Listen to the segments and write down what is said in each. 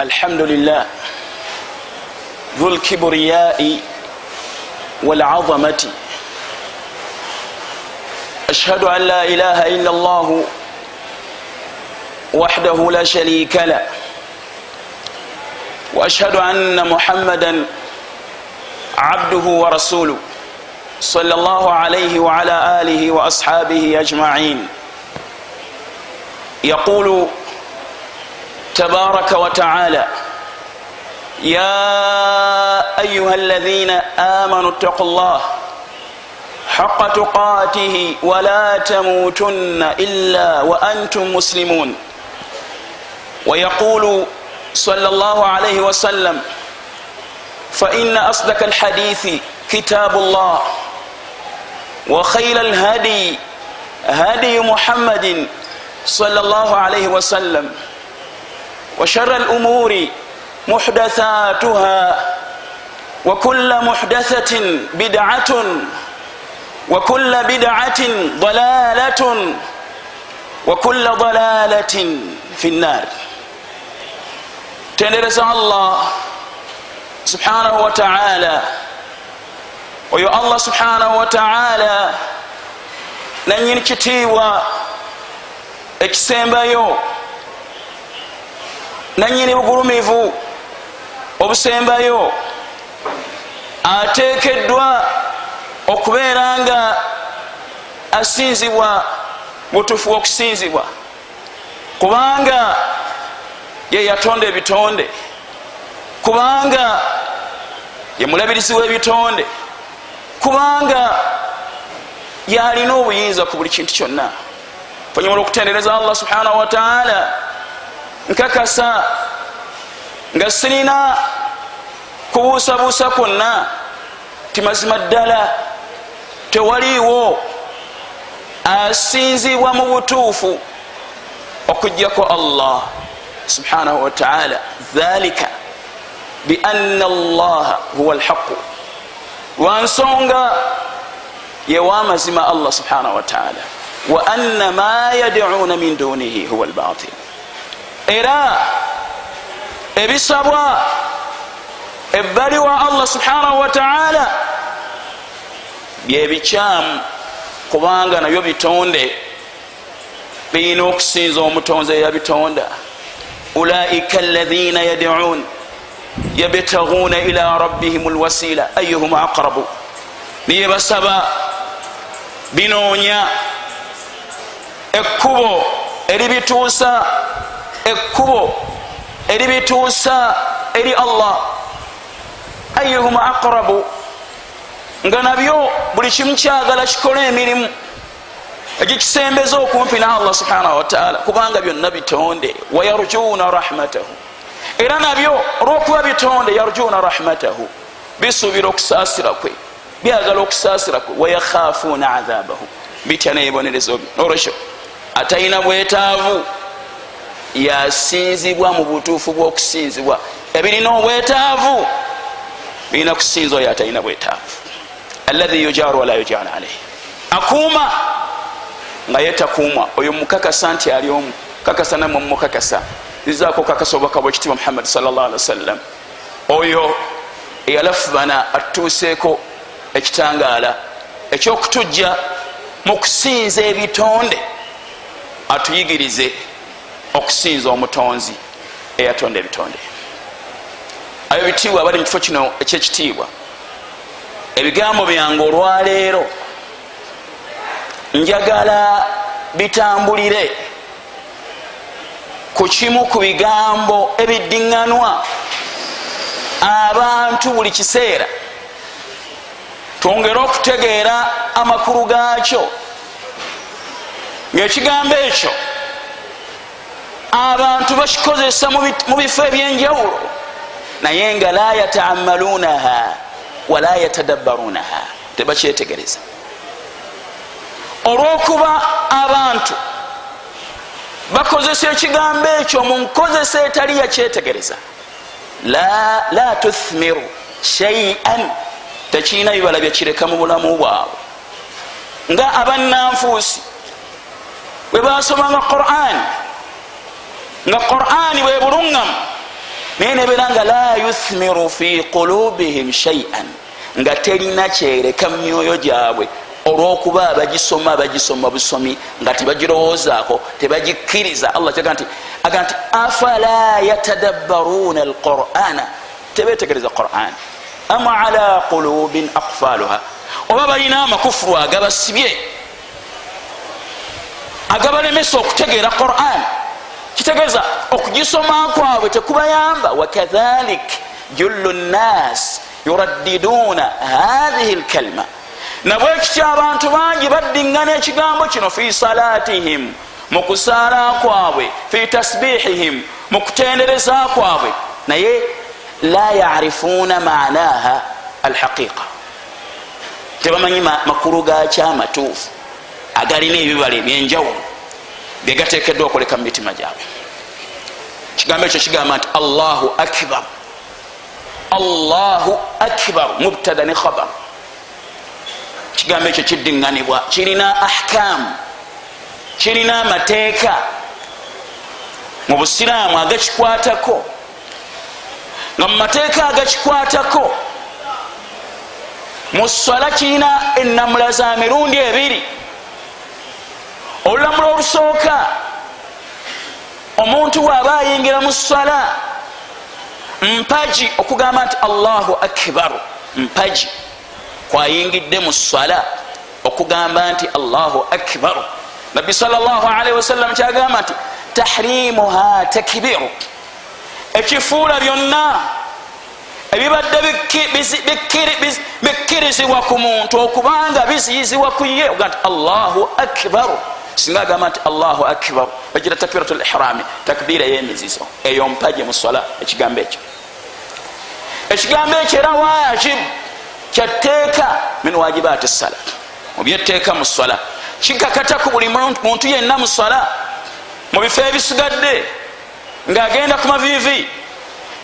alhamdulillah. Dhu lkibriyai walazamati ashhadu an la ilaha illa llah وحده لا شريك له واشهد ان محمدا عبده ورسوله صلى الله عليه وعلى اله واصحابه اجمعين يقول tabaraka wataala يا أيها الذين آمنوا اتقوا الله حق تقاته ولا تموتن إلا وأنتم مسلمون. ويقول صلى الله عليه وسلم فإن أصدق الحديث كتاب الله وخير الهدي هدي محمد صلى الله عليه وسلم. وشر الأمور محدثاتها وكل محدثة بدعة وكل بدعة ضلالة وكل ضلالة في النار. Tendereza allah subhanahu wataala oyo allah subhanahu wataala nanyini kitiibwa ekisembayo nanyini bugulumivu obusembayo. Ateekeddwa okubeera nga asinzibwa butufu okusinzibwa kubanga ye yatonda ebitonde. Kubanga ye mulabirizi w'ebitonde. Kubanga yalina obuyinza ku buli kintu kyonna. Onyumola okutendereza allah subhanahu wataala nkakasa nga sirina kubuusabuusa kwonna ti mazima ddala tewaliiwo asinzibwa mu butuufu okugjako allah subhanahu wataala dhalika bianna allaha huwa alhaqu lwansonga yewamazima allah subhanahu wataala wa anna ma yadcuuna min dunihi huwa albatil era ebisabwa ebbali wa allah subhanahu wataala byebikyamu kubanga nabyo bitonde birina okusinza omutonzi eyabitonda. Ulaika alaina yadcuun yabtaguna ila rabbihim lwasila ayuhum aqrabu. Niye basaba binoonya ekkubo eribituusa ekkubo eribituusa eri allah. Ayuhum aqrabu nga nabyo buli kimu kyagala kikole emirimu egikisembeza okumpi na allah subhanahu wataala kubanga byonna bitonde wayarjuna rahmatahu. Era nabyo olwokuba bitonde yarjuna rahmatahu. Bisuubira okusaasira kwe byagala okusaasira kwe wayakhafuuna adhabahu bitya nebibonerezo bye olwekyo atalina bwetaavu yasinzibwa mu butuufu bw'okusinzibwa. Ebirina obwetaavu birina kusinza oyo atalina bwetaavu. Alahi yujaru wala yujana alaihi akuuma nga yetakuumwa oyo mukakasa nti ali omu. Kakasa namwe mumukakasa. Izaako kakasa obubaka bwekitiibwa muhammadi salllah ali wasallam oyo eyalafubana atutuuseeko ekitangaala ekyokutujja mu kusinza ebitonde atuyigirize okusinza omutonzi eyatonda ebitonde. Ayo bitiibwa abali mu kifo kino ekyekitiibwa. Ebigambo byange olwaleero njagala bitambulire ku kimu ku bigambo ebiddiŋŋanwa. Abantu buli kiseera twongere okutegeera amakulu gaakyo. Ngaekigambo ekyo abantu bakikozesa mu bifo ebyenjawulo. Naye nga la yataamaluunaha wala yatadabbaruunaha. Tebakyetegereza. Olwokuba abantu bakozesa ekigambo ekyo mu nkozesa etali yakyetegereza la tuthmiru shaian tekirina bibala byekireka mu bulamu bwabwe. Nga abannanfuusi bwe basomanga quran nga qurani bwe buluŋŋamu naye nebeera nga la yuthmiru fi qulubihim shaian nga terina kyereka mu myoyo gyabwe. Olwokuba abagisoma abagisoma busomi nga tebagirowoozaako tebagikkiriza. Allah aga nti aga nti afala yatadabbaruuna alqur'ana? Tebetegereza quran am ala qulubin akfaluha oba balina amakufuru agabasibye agabalemesa okutegeera quran kitegeeza okugisoma kwabwe tekubayamba wakadhalik jullu nnas yuraddiduuna hathihi lkalima. Nabwekityo abantu bangi baddiŋŋana ekigambo kino fi salatihim mu kusaala kwabwe fi tasbihihim mu kutendereza kwabwe. Naye la yarifuuna manaha alhaqiqa tebamanyi makulu gakyamatuufu agalina ebibala ebyenjawulo byegatekeddwa okoleka mu mitima gyabwe. Kigambo ekyo kigamba nti allahu akbar allahu akbar mubtada ne khabar. Kigambo ekyo kiddiŋŋanibwa kirina ahkamu kirina amateeka mu busiraamu agakikwatako nga mu mateeka agakikwatako mu swala kirina enamula za mirundi ebiri olulamula olusooka omuntu waaba ayingira mu swala mpaji okugamba nti allahu akbaru mpaji. Kwayingidde mu swala okugamba nti allahu akbaru nabbi salllahalihi wasallam kyagamba nti tahrimuha takbiru ekifuula byonna ebibadde bikkirizibwa ku muntu okubanga biziyizibwa ku ye. Oga nti allahu akbaru singa agamba nti allahu akbaru bagira takbiratu lihrami takbira eyemizizo. Eyo mpaje mu swala ekigambo ekyo. Ekigambo ekyo era wajib kyateeka min wajibaati sala mubyetteeka mu swala. Kikakataku buli muntu yenna mu swala. Mu bifo ebisigadde ngaagenda ku mavivi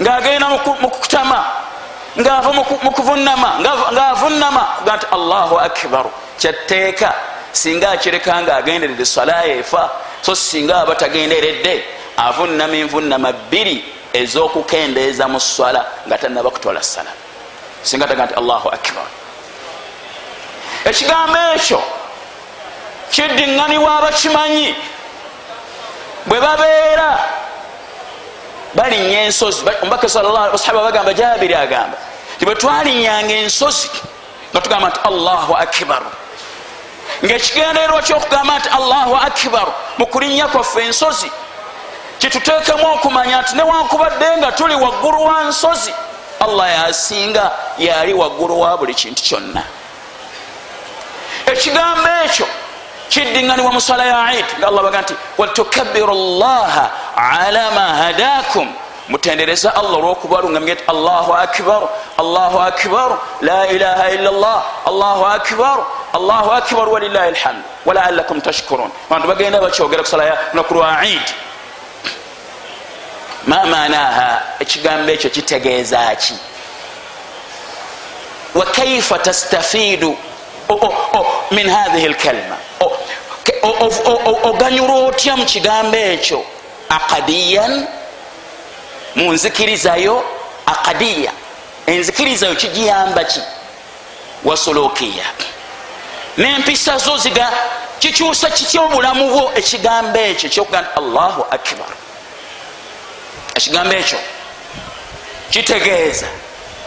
ngaagenda mu kutama ngaava mu kuvunama. Ngaavunama kuga nti allahu akbaru kyatteeka singa akireka nga agenderedde swala yeefa so singa aba tagenderedde avunama envunama bbiri ez'okukendeeza mu swala nga tanaba kutwala sala singa taga nti allahu akbar. Ekigambo ekyo kiddiŋŋanibwa abakimanyi. Bwe babeera balinnya ensozi. Omubaka sahaba bagamba jabiri agamba ti bwe twalinyanga ensozi nga tugamba nti allahu akbaru ngaekigendererwa kyokugamba nti allahu akbaru mu kulinnya kwaffe ensozi. Kituteekemu okumanya nti newankubadde nga tuli waggulu wa nsozi allah yasinga yali waggulu wa buli kintu kyonna. Ekigambo ekyo kiddiŋŋanibwa mu sala ya id nga allah baga nti waltukabiru llaha ala ma hadakum mutendereza allah olwokubalungamye ti allahu akbaru allahu akbaru la ilaha illa llah allahu akbaru allahu akbaru walilahi lhamdu walaalakum tashkurun. Bantu bagenda bakyogera kusala lunaku lwa id ma manaha ekigambo ekyo kitegeeza ki wakaifa tastafidu? Min hathihi lkalima oganyula otya mu kigambo ekyo akadiyan munzikirizayo akadiya enzikirizayo kigiyamba ki wasolokiya nempisa zo ziga kikyusa kitya obulamu bwo? Ekigambo ekyo kyokugamba allahu akbar. Ekigambo ekyo kitegeeza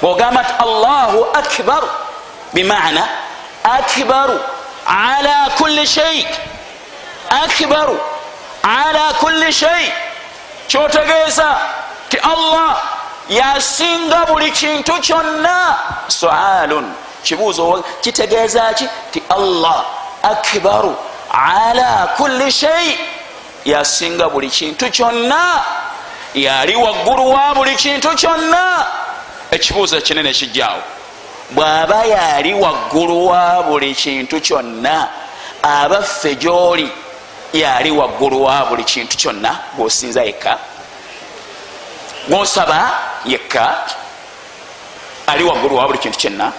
bwogamba nti allahu akbaru bimana akbaru ala kulli shai akbaru ala kulli shai kyotegeeza ti allah yasinga buli kintu kyonna. Sualun kibuuzo kitegeeza ki? Ti allah akbaru ala kulli shai yasinga buli kintu kyonna yali waggulu wa buli kintu kyonna. Ekibuuzo ekinene kijjaawo. Bw'aba yali waggulu wa buli kintu kyonna abaffe gy'oli yali waggulu wa buli kintu kyonna gwosinza yekka. Gwosaba yekka ali waggulu wa buli kintu kyonna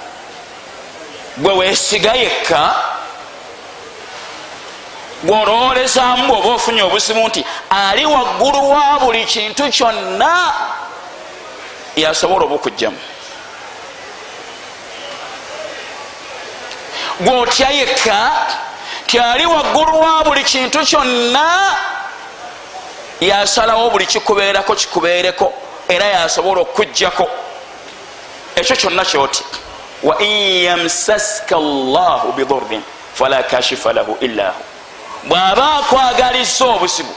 gwe weesiga yekka gwolowolezaamu bwoba ofunye obuzibu nti ali waggulu wa buli kintu kyonna yasobola obukugjamu. Gwotya yekka tyali waggulu wa buli kintu kyonna yasalawo buli kikubeerako kikubeereko era yasobola okujjako ekyo kyonna kyoti wa in yamsaska llahu bidurrin fala kashifa lahu illa hu. Bw'aba akwagaliza obuzibu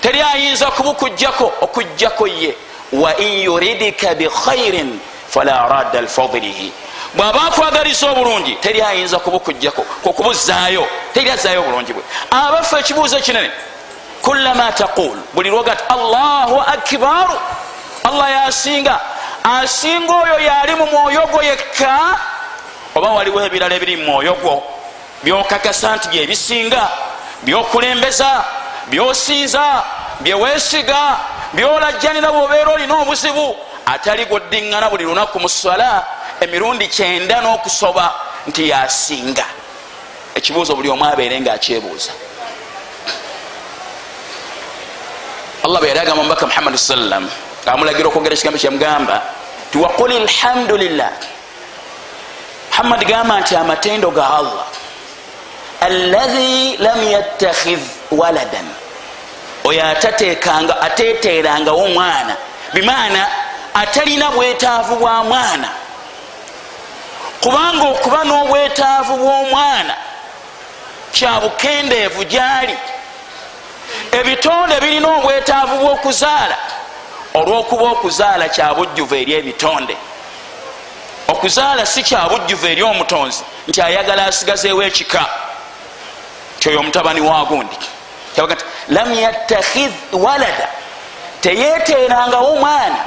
teri ayinza kubukujjako okujjako ye. Wa in yuridika bikhairin fala radda lfadlihi. Bw'aba akwagaliza obulungi teri ayinza kubukujjako kwokubuzaayo teri azaayo obulungi bwe. Abafe ekibuuzo kinene kulama taqul buli lwogati allahu akbaru. Allah yasinga asinga oyo yali mu mwoyo gwo yekka oba waliwo ebirala ebiri mu mwoyo gwo byokakasa nti byebisinga byokulembeza byosinza byewesiga byolajjanira bwobeera olina obuzibu atali gwoddiŋŋana buli lunaku mu swala emirundi kyenda n'okusoba nti yasinga. Ekibuuzo buli omu abeere nga akyebuuza. Allah bwe yali agamba mubaka muhammadi sallam amulagira okwogera ekigambo kyamugamba ti waqul lhamdulillah muhammadi gamba nti amatendo ga allah. Allahi lam yattakhidh waladan. Oyo atateekanga ateteerangawo omwana bimaana atalina bwetaavu bwa mwana. Kubanga okuba n'obwetaavu bw'omwana kyabukendeevu gyali. Ebitonde birina obwetaavu bw'okuzaala olw'okuba okuzaala kyabujjuvu eri ebitonde. Okuzaala si kyabujjuvu eri omutonzi nti ayagala asigazeewo ekika. Tyoyo omutabani wa gundi kyabaga nti lam yattakhidh walada. Teyeteerangawo omwana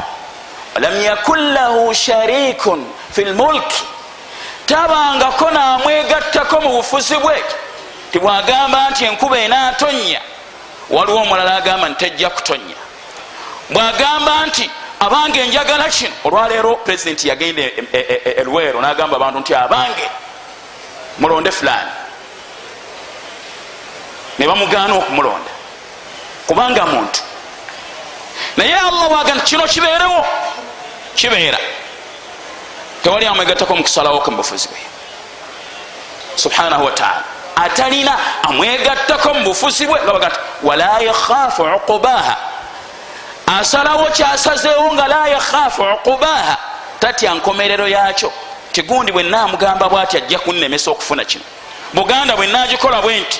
walam yakun lahu sharikun fi lmulki tabangako namwegattako mu bufuzi bwe. Tibwagamba nti enkuba enatonya waliwo omulala agamba nti tejja kutonya bwagamba nti abange njagala kino olwaleero pulezidenti yagenda elwero e, e, nagamba abantu nti abange mulonde fulani. Ne bamugaana okumulonda. Kubanga muntu. Naye allah bwaga nti kino kibeerewo? Kibeera. Tewali amwegattako mukusalawo mubufuzi bwe. Subhanahu wataala atalina amwegattako mubufuzi bwe nga baga nti wala yakhaafu uqubaha asalawo kyasazeewo nga la yakhaafu uqubaha. Tatya nkomerero yakyo tigundi bwe namugamba bwati ajja kunnemesa okufuna kino. Buganda bwe nagikola bwe nti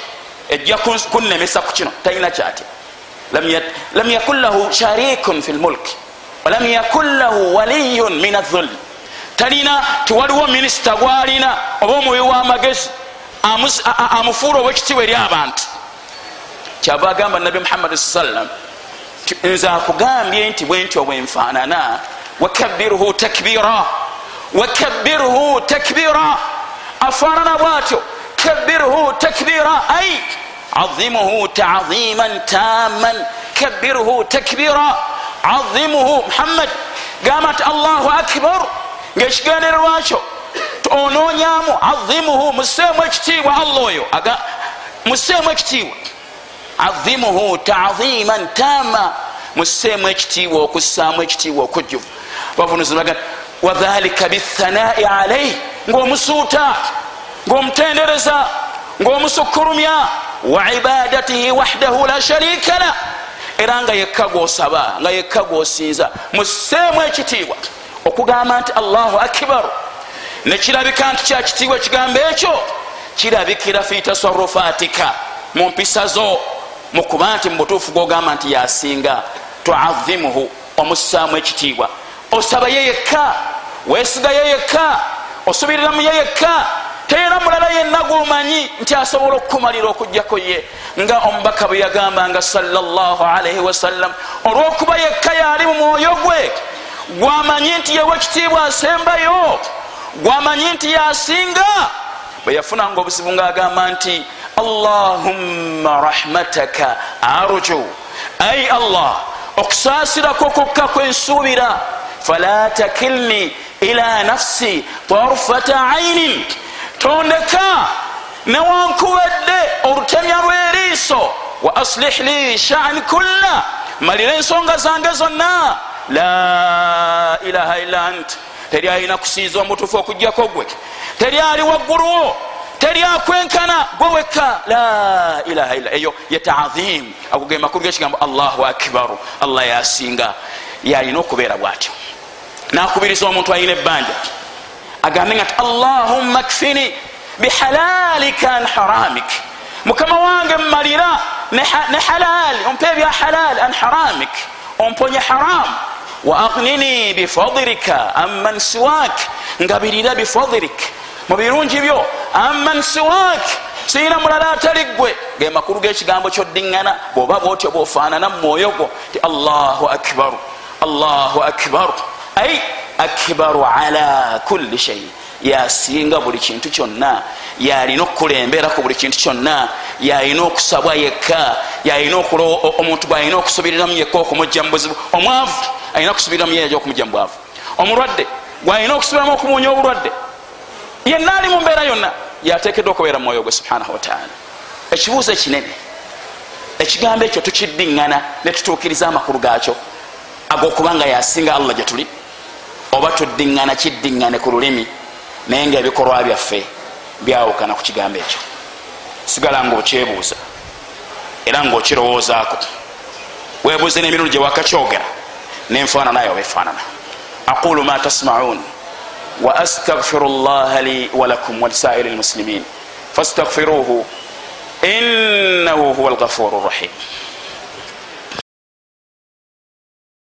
ejja kunnemesa ku kino. Talina kyatya. Lam yakun lahu sharikun fi lmulki walam yakun lahu waliyun min adhulli talina tiwaliwo minisita gwalina oba omubi w'amagezi amufuula obwekitiibwa eri abantu. Kyava agamba nabi muhammadi sallam nze akugambye nti bwentyo bwenfaanana wakabirhu takbira. Wakabirhu takbira. Afaanana bwatyo. Kabirhu takbira. Ai azimuhu taziman taman kabirhu takbira. Azimuhu muhammad. Gamba nti allahu akbar. Ngaekigendererwakyo onoonyamu azimuhu museemu ekitiibwa allah oyo. Museemu ekitiibwa azimuhu taziman tama museemu ekitiibwa okussaamu ekitiibwa okujjuvu bavunuzibaga wadhalika bithanai alaihi ngaomusuuta ngaomutendereza ngaomusukurumya wa ibadatihi wahdahu la sharika la era nga yekka gwosaba nga yekka gwosinza museemu ekitiibwa okugamba nti allahu akbaru nekirabika nti kyakitiibwa ekigambo ekyo kirabikira fi tasarufatika mu mpisa zo mukuba nti mubutuufu gogamba nti yasinga tuazimuhu omussaamu ekitiibwa. Osaba ye yekka wesigaye yekka osubirira mu ye yekka teera mulala yenna gwomanyi nti asobola okukumalira okugjako ye. Nga omubaka bwe yagambanga salaalaihi wasallam olwokuba yekka yaali mu mwoyo gwe gwamanyi nti yewe ekitiibwa asembayo gwamanyi nti yasinga bwe yafunanga obuzibu ngaagamba nti allahumma rahmataka arju ai allah okusaasirako kokka kwensuubira fala takilni ila nafsi tarfata ainin tondeka newankubadde olutemya lweriiso wa aslih li shani kulla malira ensonga zange zonna la ilaha illa ant teri alina kusinzibwa mutuufu okugjako gwe. Teri ali wagguluwo teri akwenkana. Gwe wekka. La ilaha illa. Eyo ye taadhim agoge makulu gekigambo allahu akbaru. Allah yasinga yalina okubeera bwatyo. Nakubiriza omuntu alina ebbanja. Agambe nga ti allahumma kfini bihalalika an haramik. Mukama wange mmalira ne halal ompe ebya halal an haramik. Omponye haramu wa aghnini bifadlika amman siwak ngabirira bifadlik mu birungi byo amman siwak siyina mulala atali gwe ge makulu g'ekigambo kyoddiŋŋana bw'oba bwotyo bwofaanana mu mwoyo gwo ti allahu akbaru allahu akbaru ai akbaru ala kulli shei yasinga buli kintu kyonna yalina okukulembera ku buli kintu kyonna yalina okusabwa yekka yalina omuntu bwalina okusubiriramu yekka okumujja mu buzibu omwavu alina okusubiriramu yeja okumujja mu bwavu. Omulwadde gwalina okusubiramu okumuunya obulwadde yenna ali mu mbeera yonna yateekeddwa okubeera mu mwoyo gwe subhanahu wataala ekibuuzo ekinene ekigambo ekyo tukiddiŋŋana ne tutuukiriza amakulu gaakyo ag'okubanga yasinga allah gye tuli oba tuddiŋŋana kiddiŋŋane ku lulimi naye nga ebikolwa byaffe byawukana ku kigambo ekyo. Sigala nga okyebuuza era ngaokirowoozaako webuuze n'emirundi gye wakakyogera nenfaanana yo befaanana aqulu ma tasmaun wa astagfiru llaha li walakum walisairi lmuslimin fastagfiruhu innahu huwa alghafuru rrahim